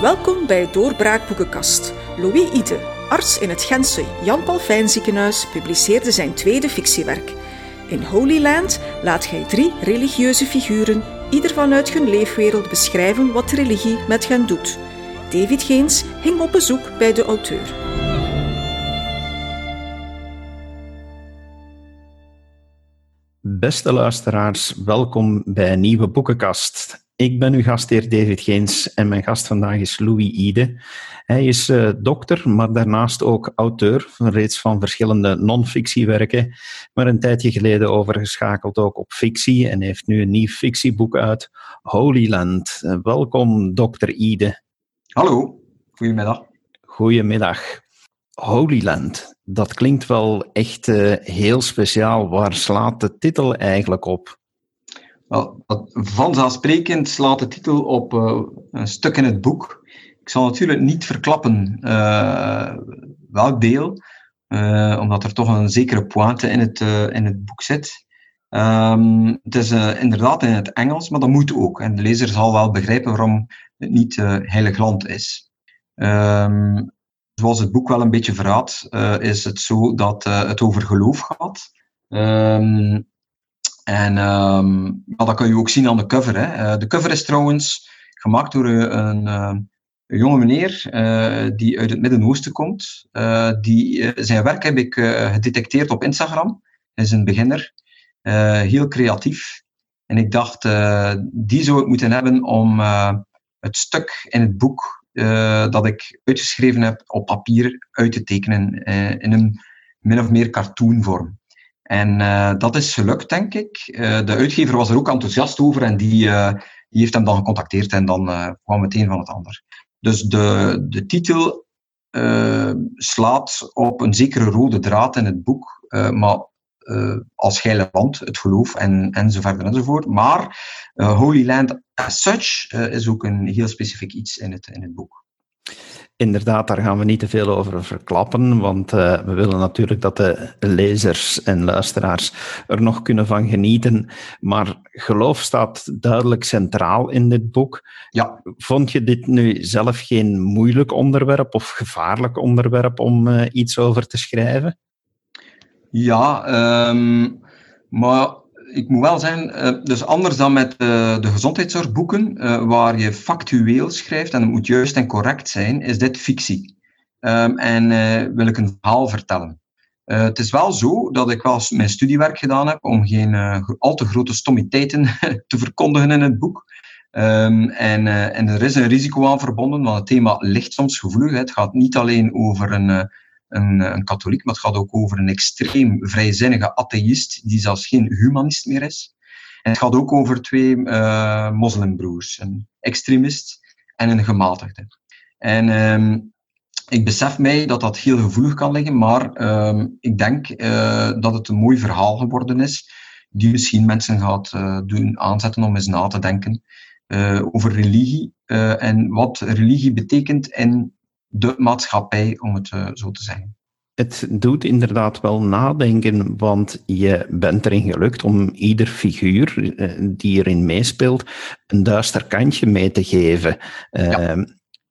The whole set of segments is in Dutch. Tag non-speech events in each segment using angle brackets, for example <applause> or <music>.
Welkom bij Doorbraakboekenkast. Louis Ide, arts in het Gentse Jan Paul Fijn ziekenhuis, publiceerde zijn tweede fictiewerk. In Holy Land laat hij drie religieuze figuren, ieder vanuit hun leefwereld, beschrijven wat religie met hen doet. David Geens ging op bezoek bij de auteur. Beste luisteraars, welkom bij een nieuwe boekenkast. Ik ben uw gastheer David Geens en mijn gast vandaag is Louis Ide. Hij is uh, dokter, maar daarnaast ook auteur van reeds van verschillende non-fictiewerken, maar een tijdje geleden overgeschakeld ook op fictie en heeft nu een nieuw fictieboek uit, Holy Land. Uh, welkom, dokter Ide. Hallo, goedemiddag. Goedemiddag. Holy Land, dat klinkt wel echt uh, heel speciaal. Waar slaat de titel eigenlijk op? Wel, vanzelfsprekend slaat de titel op uh, een stuk in het boek. Ik zal natuurlijk niet verklappen uh, welk deel, uh, omdat er toch een zekere pointe in het, in het boek zit. Um, het is inderdaad in het Engels, maar dat moet ook. En de lezer zal wel begrijpen waarom het niet heilig land is. Um, zoals het boek wel een beetje verraadt, is het zo dat het over geloof gaat. Um, en um, ja, dat kan je ook zien aan de cover. Hè. Uh, de cover is trouwens gemaakt door een, een, een jonge meneer die uit het Midden-Oosten komt. Die, zijn werk heb ik gedetecteerd op Instagram. Hij is een beginner, heel creatief. En ik dacht, die zou ik moeten hebben om het stuk in het boek dat ik uitgeschreven heb op papier uit te tekenen in een min of meer cartoonvorm. En uh, dat is gelukt, denk ik. Uh, de uitgever was er ook enthousiast over en die, uh, die heeft hem dan gecontacteerd en dan kwam het een van het ander. Dus de, de titel slaat op een zekere rode draad in het boek, maar als geile land, het geloof en, en zo verder enzovoort. Maar Holy Land as such is ook een heel specifiek iets in het, in het boek. Inderdaad, daar gaan we niet te veel over verklappen, want uh, we willen natuurlijk dat de lezers en luisteraars er nog kunnen van genieten. Maar geloof staat duidelijk centraal in dit boek. Ja. Vond je dit nu zelf geen moeilijk onderwerp of gevaarlijk onderwerp om uh, iets over te schrijven? Ja, um, maar ik moet wel zeggen, uh, dus anders dan met uh, de gezondheidszorgboeken, uh, waar je factueel schrijft en het moet juist en correct zijn, is dit fictie. Um, en wil ik een verhaal vertellen. het is wel zo dat ik wel mijn studiewerk gedaan heb om geen al te grote stommiteiten <laughs> te verkondigen in het boek. Um, en, en er is een risico aan verbonden, want het thema ligt soms gevoelig. Het gaat niet alleen over een een, een, katholiek, maar het gaat ook over een extreem vrijzinnige atheïst, die zelfs geen humanist meer is. En het gaat ook over twee uh, moslimbroers, een extremist en een gematigde. En um, ik besef mij dat dat heel gevoelig kan liggen, maar um, ik denk uh, dat het een mooi verhaal geworden is, die misschien mensen gaat doen aanzetten om eens na te denken over religie en wat religie betekent in de maatschappij, om het uh, zo te zeggen. Het doet inderdaad wel nadenken, want je bent erin gelukt om ieder figuur uh, die erin meespeelt een duister kantje mee te geven. Ja. Ehm,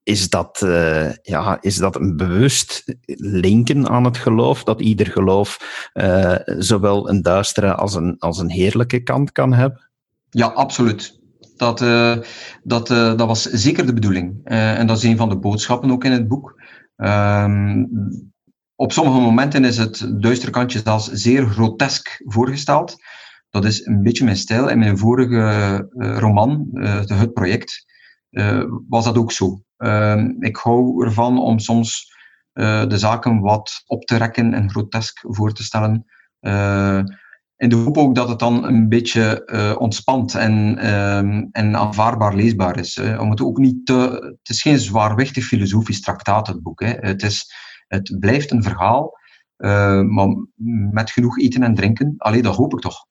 is dat, uh, ja, is dat een bewust linken aan het geloof, dat ieder geloof uh, zowel een duistere als een, als een heerlijke kant kan hebben? Ja, absoluut. Dat, uh, dat, uh, dat was zeker de bedoeling. Uh, en dat is een van de boodschappen ook in het boek. Um, op sommige momenten is het duistere kantje zelfs zeer grotesk voorgesteld. Dat is een beetje mijn stijl. In mijn vorige roman, Het Project, was dat ook zo. Ehm, ik hou ervan om soms de zaken wat op te rekken en grotesk voor te stellen in de hoop ook dat het dan een beetje uh, ontspant en, um, en aanvaardbaar leesbaar is. Hè. Om het ook niet te, het is geen zwaarwichtig filosofisch traktaat, het boek. Hè. Het, is, het blijft een verhaal, uh, maar met genoeg eten en drinken. Allee, dat hoop ik toch.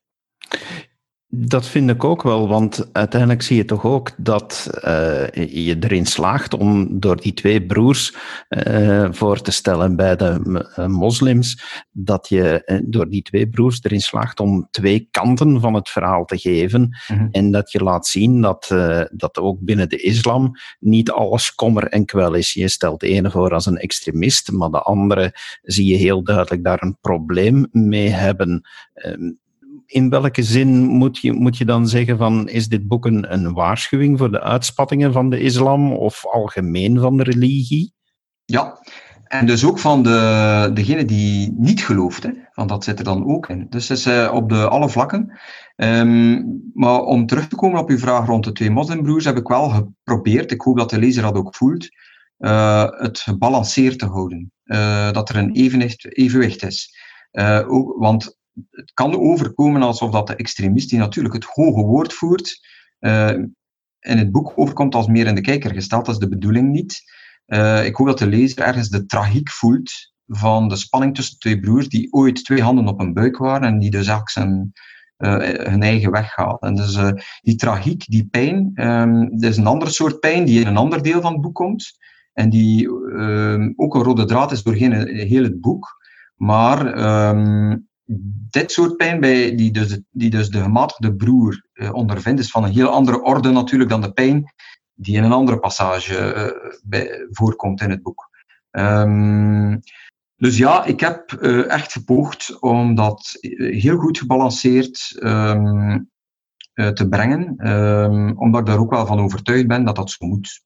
Dat vind ik ook wel, want uiteindelijk zie je toch ook dat uh, je erin slaagt om door die twee broers uh, voor te stellen bij de uh, moslims, dat je door die twee broers erin slaagt om twee kanten van het verhaal te geven mm -hmm. en dat je laat zien dat, dat ook binnen de islam niet alles kommer en kwel is. Je stelt de ene voor als een extremist, maar de andere zie je heel duidelijk daar een probleem mee hebben. Ehm, in welke zin moet je, moet je dan zeggen van is dit boek een, een waarschuwing voor de uitspattingen van de islam of algemeen van de religie? Ja, en dus ook van de, degene die niet gelooft, want dat zit er dan ook in. Dus het is uh, op de, alle vlakken. Um, maar om terug te komen op uw vraag rond de twee moslimbroers, heb ik wel geprobeerd, ik hoop dat de lezer dat ook voelt, uh, het gebalanceerd te houden. Uh, dat er een evenwicht, evenwicht is. Ook, want het kan overkomen alsof dat de extremist die natuurlijk het hoge woord voert, uh, in het boek overkomt als meer in de kijker gesteld. Dat is de bedoeling niet. Uh, ik hoop dat de lezer ergens de tragiek voelt van de spanning tussen twee broers die ooit twee handen op een buik waren en die dus eigenlijk zijn, uh, hun eigen weg gaan. En dus die tragiek, die pijn, um, dat is een andere soort pijn die in een ander deel van het boek komt en die um, ook een rode draad is doorheen heel het boek. Maar um, dit soort pijn, bij, die, dus die dus de gematigde broer uh, ondervindt, is van een heel andere orde natuurlijk dan de pijn die in een andere passage bij, voorkomt in het boek. Um, dus ja, ik heb uh, echt gepoogd om dat heel goed gebalanceerd um, te brengen, um, omdat ik daar ook wel van overtuigd ben dat dat zo moet.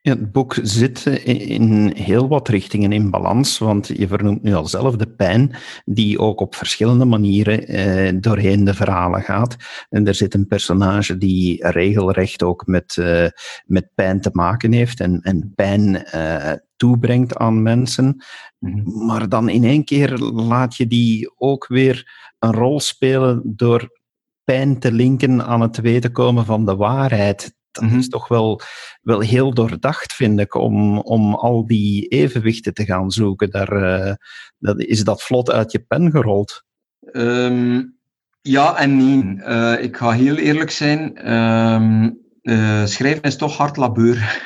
Ja, het boek zit in heel wat richtingen in balans, want je vernoemt nu al zelf de pijn, die ook op verschillende manieren eh, doorheen de verhalen gaat. En er zit een personage die regelrecht ook met, eh, met pijn te maken heeft en, en pijn eh, toebrengt aan mensen. Mhm. Maar dan in één keer laat je die ook weer een rol spelen door pijn te linken aan het weten komen van de waarheid dat is mhm. toch wel, wel heel doordacht, vind ik, om, om al die evenwichten te gaan zoeken. Daar, uh, dat, is dat vlot uit je pen gerold? Um, ja en nee. Uh, ik ga heel eerlijk zijn. Um, uh, schrijven is toch hard labeur.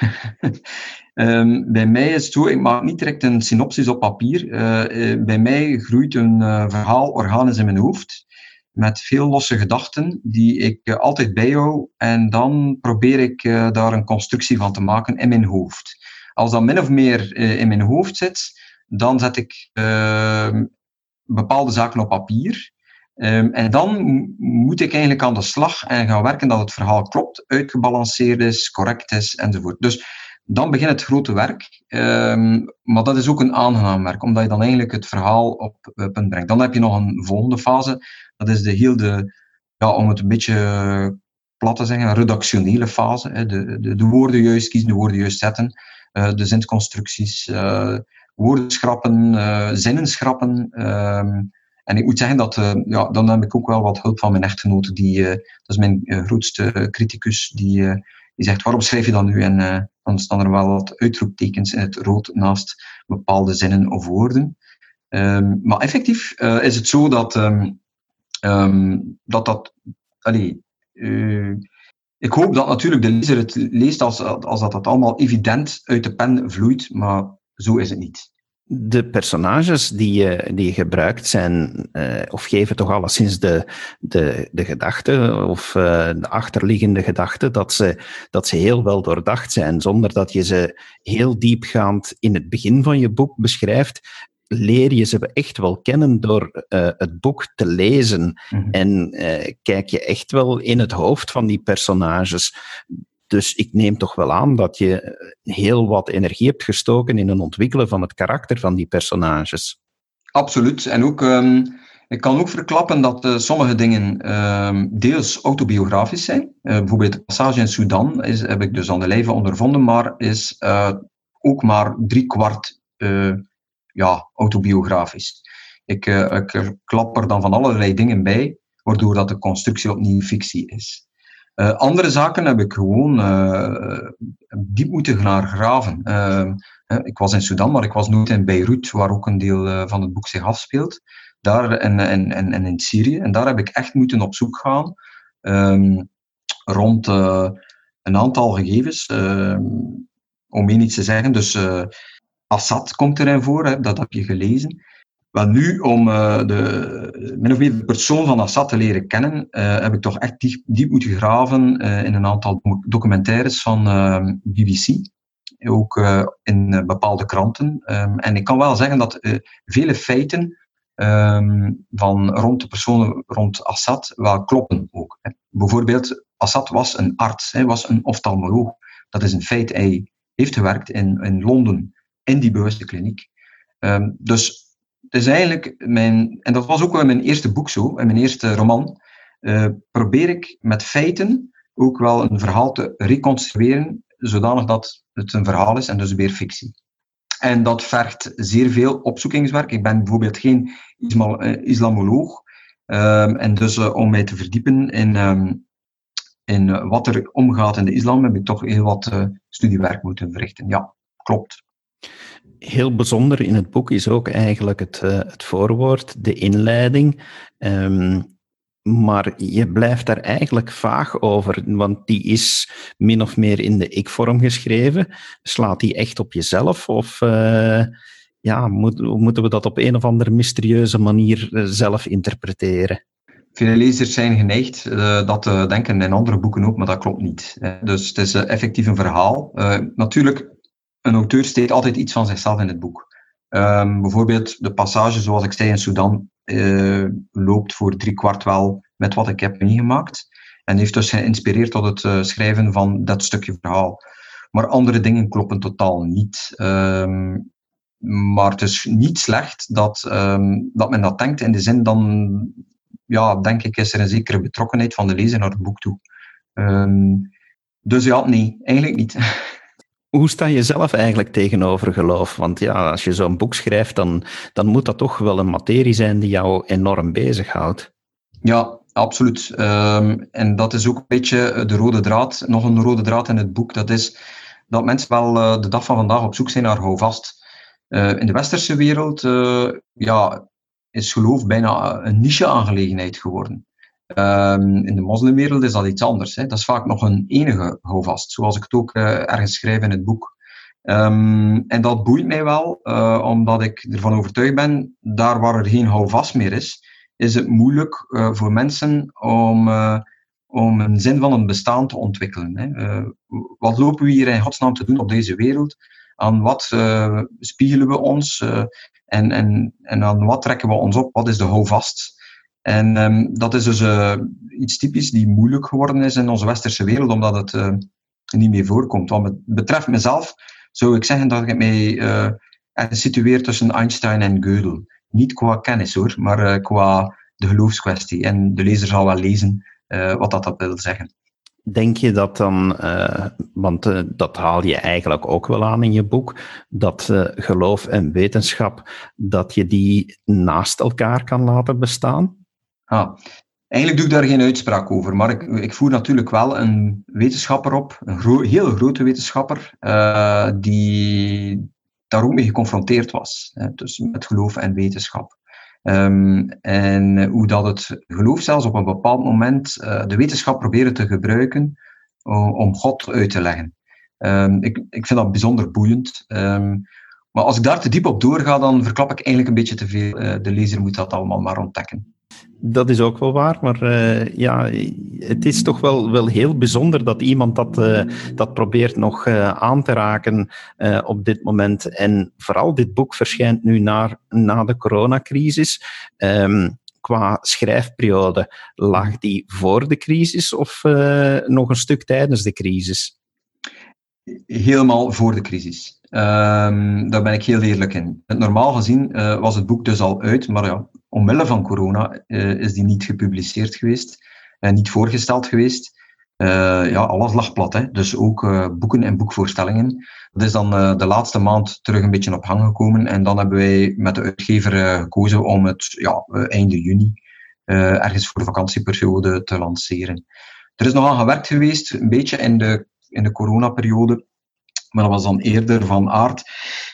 um, <laughs> bij mij is het zo, ik maak niet direct een synopsis op papier. bij mij groeit een verhaal organisch in mijn hoofd met veel losse gedachten die ik uh, altijd bijhoud en dan probeer ik uh, daar een constructie van te maken in mijn hoofd. Als dat min of meer uh, in mijn hoofd zit, dan zet ik ehm, bepaalde zaken op papier. Um, en dan moet ik eigenlijk aan de slag en gaan werken dat het verhaal klopt, uitgebalanceerd is, correct is enzovoort. Dus dan begint het grote werk. Um, maar dat is ook een aangenaam werk, omdat je dan eigenlijk het verhaal op punt brengt. Dan heb je nog een volgende fase. Dat is de heel de, ja, om het een beetje plat te zeggen, redactionele fase. De, de, de, woorden juist kiezen, de woorden juist zetten. Uh, de zinsconstructies, uh, woorden schrappen, uh, zinnen schrappen. Ehm, en ik moet zeggen dat, ja, dan heb ik ook wel wat hulp van mijn echtgenote. Die, dat is mijn grootste criticus. Die, die zegt, waarom schrijf je dan nu? En dan staan er wel wat uitroeptekens in het rood naast bepaalde zinnen of woorden. Um, maar effectief uh, is het zo dat um, um, dat, dat allee, uh, ik hoop dat natuurlijk de lezer het leest als, als dat, dat allemaal evident uit de pen vloeit, maar zo is het niet de personages die je, die je gebruikt zijn, uh, of geven toch alleszins de, de, de gedachte, of uh, de achterliggende gedachte, dat ze, dat ze heel wel doordacht zijn, zonder dat je ze heel diepgaand in het begin van je boek beschrijft. Leer je ze echt wel kennen door uh, het boek te lezen. Mm -hmm. En kijk je echt wel in het hoofd van die personages. Dus ik neem toch wel aan dat je eh, heel wat energie hebt gestoken in het ontwikkelen van het karakter van die personages. Absoluut. En ook, um, ik kan ook verklappen dat uh, sommige dingen um, deels autobiografisch zijn. Uh, bijvoorbeeld de passage in Sudan is, heb ik dus aan de lijve ondervonden, maar is ook maar drie kwart ja, autobiografisch. Ik, ik klap er dan van allerlei dingen bij, waardoor dat de constructie opnieuw fictie is. Uh, andere zaken heb ik gewoon uh, diep moeten gaan graven. Uh, ik was in Sudan, maar ik was nooit in Beirut, waar ook een deel van het boek zich afspeelt. Daar en, en, en, en in Syrië. En daar heb ik echt moeten op zoek gaan ehm, rond een aantal gegevens. Ehm, om één iets te zeggen. Dus Assad komt erin voor, hè, dat heb je gelezen. Wel nu, om de, min of meer de persoon van Assad te leren kennen, heb ik toch echt diep, diep moeten graven in een aantal documentaires van BBC ook in bepaalde kranten. Um, en ik kan wel zeggen dat vele feiten um, van rond de personen rond Assad wel kloppen ook. Hè. Bijvoorbeeld, Assad was een arts, hij was een oftalmoloog. Dat is een feit. Hij heeft gewerkt in, in Londen, in die bewuste kliniek. Dus is eigenlijk mijn, en dat was ook wel mijn eerste boek zo, mijn eerste roman, probeer ik met feiten ook wel een verhaal te reconstrueren zodanig dat het een verhaal is en dus weer fictie. En dat vergt zeer veel opzoekingswerk. Ik ben bijvoorbeeld geen eh, islamoloog. Um, en dus uh, om mij te verdiepen in, um, in wat er omgaat in de islam, heb ik toch heel wat studiewerk moeten verrichten. Ja, klopt. Heel bijzonder in het boek is ook eigenlijk het, het voorwoord, de inleiding. Um, maar je blijft daar eigenlijk vaag over, want die is min of meer in de ik-vorm geschreven. Slaat die echt op jezelf? Of uh, ja, moet, moeten we dat op een of andere mysterieuze manier eh, zelf interpreteren? Veel zijn geneigd dat te denken in andere boeken ook, maar dat klopt niet. Dus het is effectief een verhaal. natuurlijk, een auteur steekt altijd iets van zichzelf in het boek. Um, bijvoorbeeld de passage, zoals ik zei, in Sudan uh, loopt voor drie kwart wel met wat ik heb meegemaakt. En heeft dus geïnspireerd tot het uh, schrijven van dat stukje verhaal. Maar andere dingen kloppen totaal niet. Um, maar het is niet slecht dat, um, dat men dat denkt. In de zin dan, ja, denk ik, is er een zekere betrokkenheid van de lezer naar het boek toe. Dus ja, nee, eigenlijk niet. <laughs> Hoe sta je zelf eigenlijk tegenover geloof? Want ja, als je zo'n boek schrijft, dan, dan moet dat toch wel een materie zijn die jou enorm bezighoudt. Ja, absoluut. Um, en dat is ook een beetje de rode draad, nog een rode draad in het boek. Dat is dat mensen wel uh, de dag van vandaag op zoek zijn naar houvast. Uh, in de westerse wereld uh, ja, is geloof bijna een niche-aangelegenheid geworden. Um, in de moslimwereld is dat iets anders. Hè. Dat is vaak nog een enige houvast, zoals ik het ook uh, ergens schrijf in het boek. Um, en dat boeit mij wel, uh, omdat ik ervan overtuigd ben, daar waar er geen houvast meer is, is het moeilijk uh, voor mensen om, om een zin van een bestaan te ontwikkelen. Hè. wat lopen we hier in godsnaam te doen op deze wereld? Aan wat spiegelen we ons? en, en, en aan wat trekken we ons op? Wat is de houvast? En um, dat is dus uh, iets typisch die moeilijk geworden is in onze westerse wereld, omdat het uh, niet meer voorkomt. Wat betreft mezelf zou ik zeggen dat ik mij uh, situeer tussen Einstein en Gödel. Niet qua kennis hoor, maar qua de geloofskwestie. En de lezer zal wel lezen wat dat, dat wil zeggen. Denk je dat dan, want dat haal je eigenlijk ook wel aan in je boek, dat geloof en wetenschap, dat je die naast elkaar kan laten bestaan? Ah, eigenlijk doe ik daar geen uitspraak over, maar ik, ik voer natuurlijk wel een wetenschapper op, een gro heel grote wetenschapper, uh, die daar ook mee geconfronteerd was, hè, dus met geloof en wetenschap. Um, en hoe dat het geloof zelfs op een bepaald moment uh, de wetenschap probeerde te gebruiken om, om God uit te leggen. Um, ik, ik vind dat bijzonder boeiend. Um, maar als ik daar te diep op doorga, dan verklap ik eigenlijk een beetje te veel. De lezer moet dat allemaal maar ontdekken. Dat is ook wel waar, maar uh, ja, het is toch wel, wel heel bijzonder dat iemand dat, uh, dat probeert nog uh, aan te raken op dit moment. En vooral dit boek verschijnt nu na, na de coronacrisis. Um, qua schrijfperiode, lag die voor de crisis of nog een stuk tijdens de crisis? Helemaal voor de crisis. Um, daar ben ik heel eerlijk in. Normaal gezien was het boek dus al uit, maar ja, omwille van corona uh, is die niet gepubliceerd geweest en niet voorgesteld geweest. Uh, ja, alles lag plat. Hè. Dus ook boeken en boekvoorstellingen. Dat is dan de laatste maand terug een beetje op gang gekomen. En dan hebben wij met de uitgever gekozen om het ja, einde juni, ergens voor de vakantieperiode, te lanceren. Er is nog aan gewerkt geweest, een beetje in de, in de coronaperiode. Maar dat was dan eerder van aard.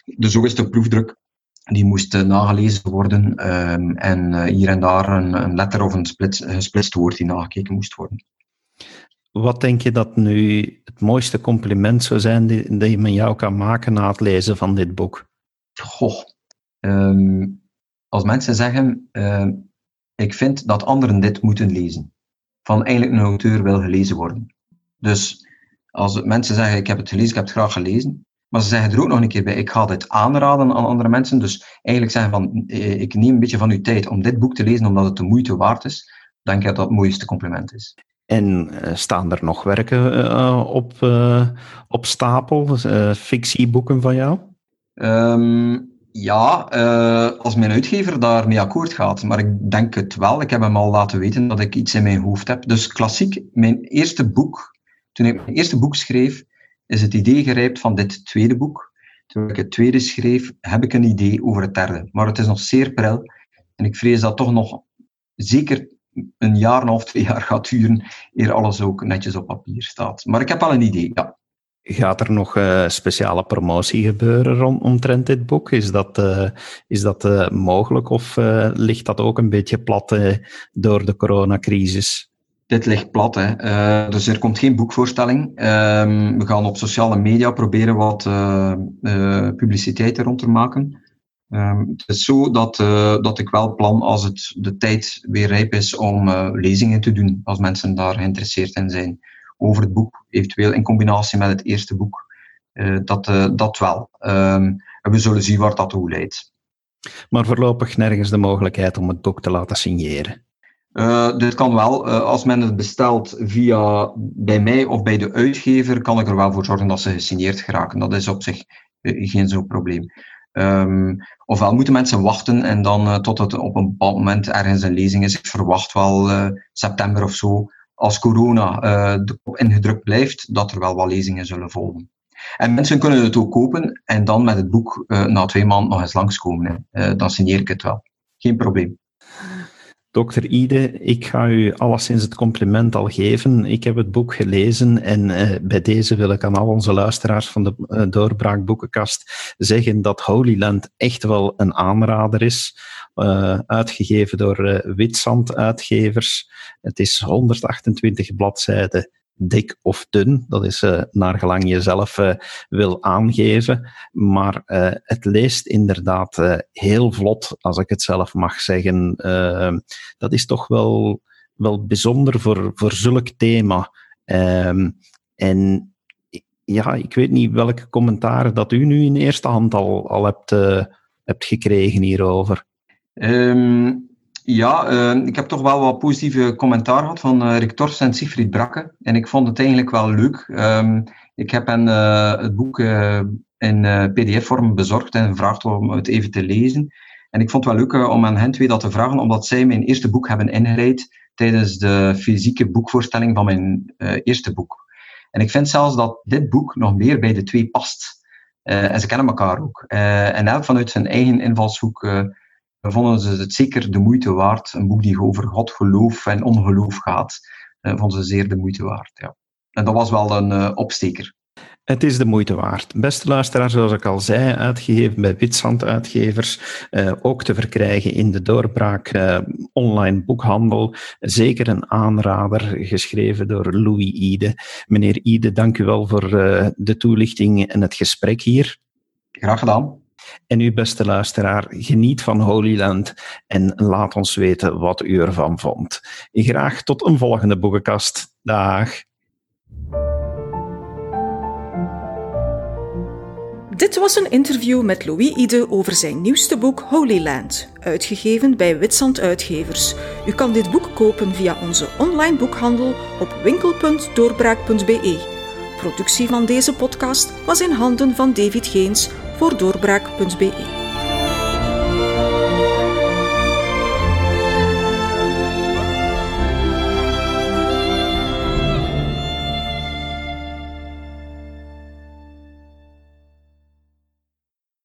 Dus zo is de proefdruk die moest uh, nagelezen worden um, en uh, hier en daar een, een, letter of een split, gesplitst woord die nagekeken moest worden. Wat denk je dat nu het mooiste compliment zou zijn die, dat je met jou kan maken na het lezen van dit boek? Goh, ehm, als mensen zeggen, uh, ik vind dat anderen dit moeten lezen, van eigenlijk een auteur wil gelezen worden. Dus als mensen zeggen, ik heb het gelezen, ik heb het graag gelezen, maar ze zeggen er ook nog een keer bij, ik ga dit aanraden aan andere mensen. Dus eigenlijk zeggen van, eh, ik neem een beetje van uw tijd om dit boek te lezen, omdat het de moeite waard is. Denk ik dat dat het mooiste compliment is. En uh, staan er nog werken uh, op, uh, op stapel, fictieboeken van jou? Um, ja, als mijn uitgever daarmee akkoord gaat. Maar ik denk het wel. Ik heb hem al laten weten dat ik iets in mijn hoofd heb. Dus klassiek, mijn eerste boek, toen ik mijn eerste boek schreef, is het idee gerijpt van dit tweede boek. Toen ik het tweede schreef, heb ik een idee over het derde. Maar het is nog zeer pril. En ik vrees dat toch nog zeker een jaar en half, twee jaar gaat duren, eer alles ook netjes op papier staat. Maar ik heb al een idee, ja. Gaat er nog uh, speciale promotie gebeuren rond, omtrent dit boek? Is dat, uh, is dat uh, mogelijk of ligt dat ook een beetje plat door de coronacrisis? Dit ligt plat, hè. dus er komt geen boekvoorstelling. Ehm, we gaan op sociale media proberen wat publiciteit rond te maken. Um, het is zo dat, uh, dat ik wel plan als het de tijd weer rijp is om uh, lezingen te doen, als mensen daar geïnteresseerd in zijn, over het boek, eventueel in combinatie met het eerste boek. Uh, dat, dat wel. Um, en we zullen zien waar dat toe leidt. Maar voorlopig nergens de mogelijkheid om het boek te laten signeren. Dit kan wel. als men het bestelt via bij mij of bij de uitgever, kan ik er wel voor zorgen dat ze gesigneerd geraken. Dat is op zich geen zo'n probleem. Um, ofwel moeten mensen wachten en dan tot het op een bepaald moment ergens een lezing is. Ik verwacht wel september of zo, als corona ingedrukt blijft, dat er wel wat lezingen zullen volgen. En mensen kunnen het ook kopen en dan met het boek na twee maanden nog eens langskomen. dan signeer ik het wel. Geen probleem. Dokter Ide, ik ga u alleszins het compliment al geven. Ik heb het boek gelezen en uh, bij deze wil ik aan al onze luisteraars van de uh, Doorbraak Boekenkast zeggen dat Holy Land echt wel een aanrader is. Uh, uitgegeven door Witzand Uitgevers. Het is 128 bladzijden dik of dun. Dat is uh, naar gelang je zelf uh, wil aangeven. Maar uh, het leest inderdaad heel vlot, als ik het zelf mag zeggen. dat is toch wel, wel bijzonder voor, voor zulk thema. Ehm, en ja, ik weet niet welke commentaren dat u nu in eerste hand al, al hebt, hebt gekregen hierover. Um ja, uh, ik heb toch wel wat positieve commentaar gehad van uh, Rick Tors en Siegfried Brakke. En ik vond het eigenlijk wel leuk. Um, ik heb hen uh, het boek in pdf-vorm bezorgd en gevraagd om het even te lezen. En ik vond het wel leuk om aan hen twee dat te vragen, omdat zij mijn eerste boek hebben ingeleid tijdens de fysieke boekvoorstelling van mijn eerste boek. En ik vind zelfs dat dit boek nog meer bij de twee past. en ze kennen elkaar ook. en elk vanuit zijn eigen invalshoek vonden ze het zeker de moeite waard. Een boek die over God, geloof en ongeloof gaat, uh, vonden ze zeer de moeite waard. Ja. En dat was wel een uh, opsteker. Het is de moeite waard. Beste luisteraar, zoals ik al zei, uitgegeven bij Witsand Uitgevers, uh, ook te verkrijgen in de doorbraak uh, online boekhandel. Zeker een aanrader, geschreven door Louis Ide. Meneer Ide, dank u wel voor uh, de toelichting en het gesprek hier. Graag gedaan. En u, beste luisteraar, geniet van Holy Land en laat ons weten wat u ervan vond. Graag tot een volgende boekenkast. Dag. Dit was een interview met Louis Ide over zijn nieuwste boek Holy Land, uitgegeven bij Witsand Uitgevers. U kan dit boek kopen via onze online boekhandel op winkel.doorbraak.be. Productie van deze podcast was in handen van David Geens voor doorbraak.be.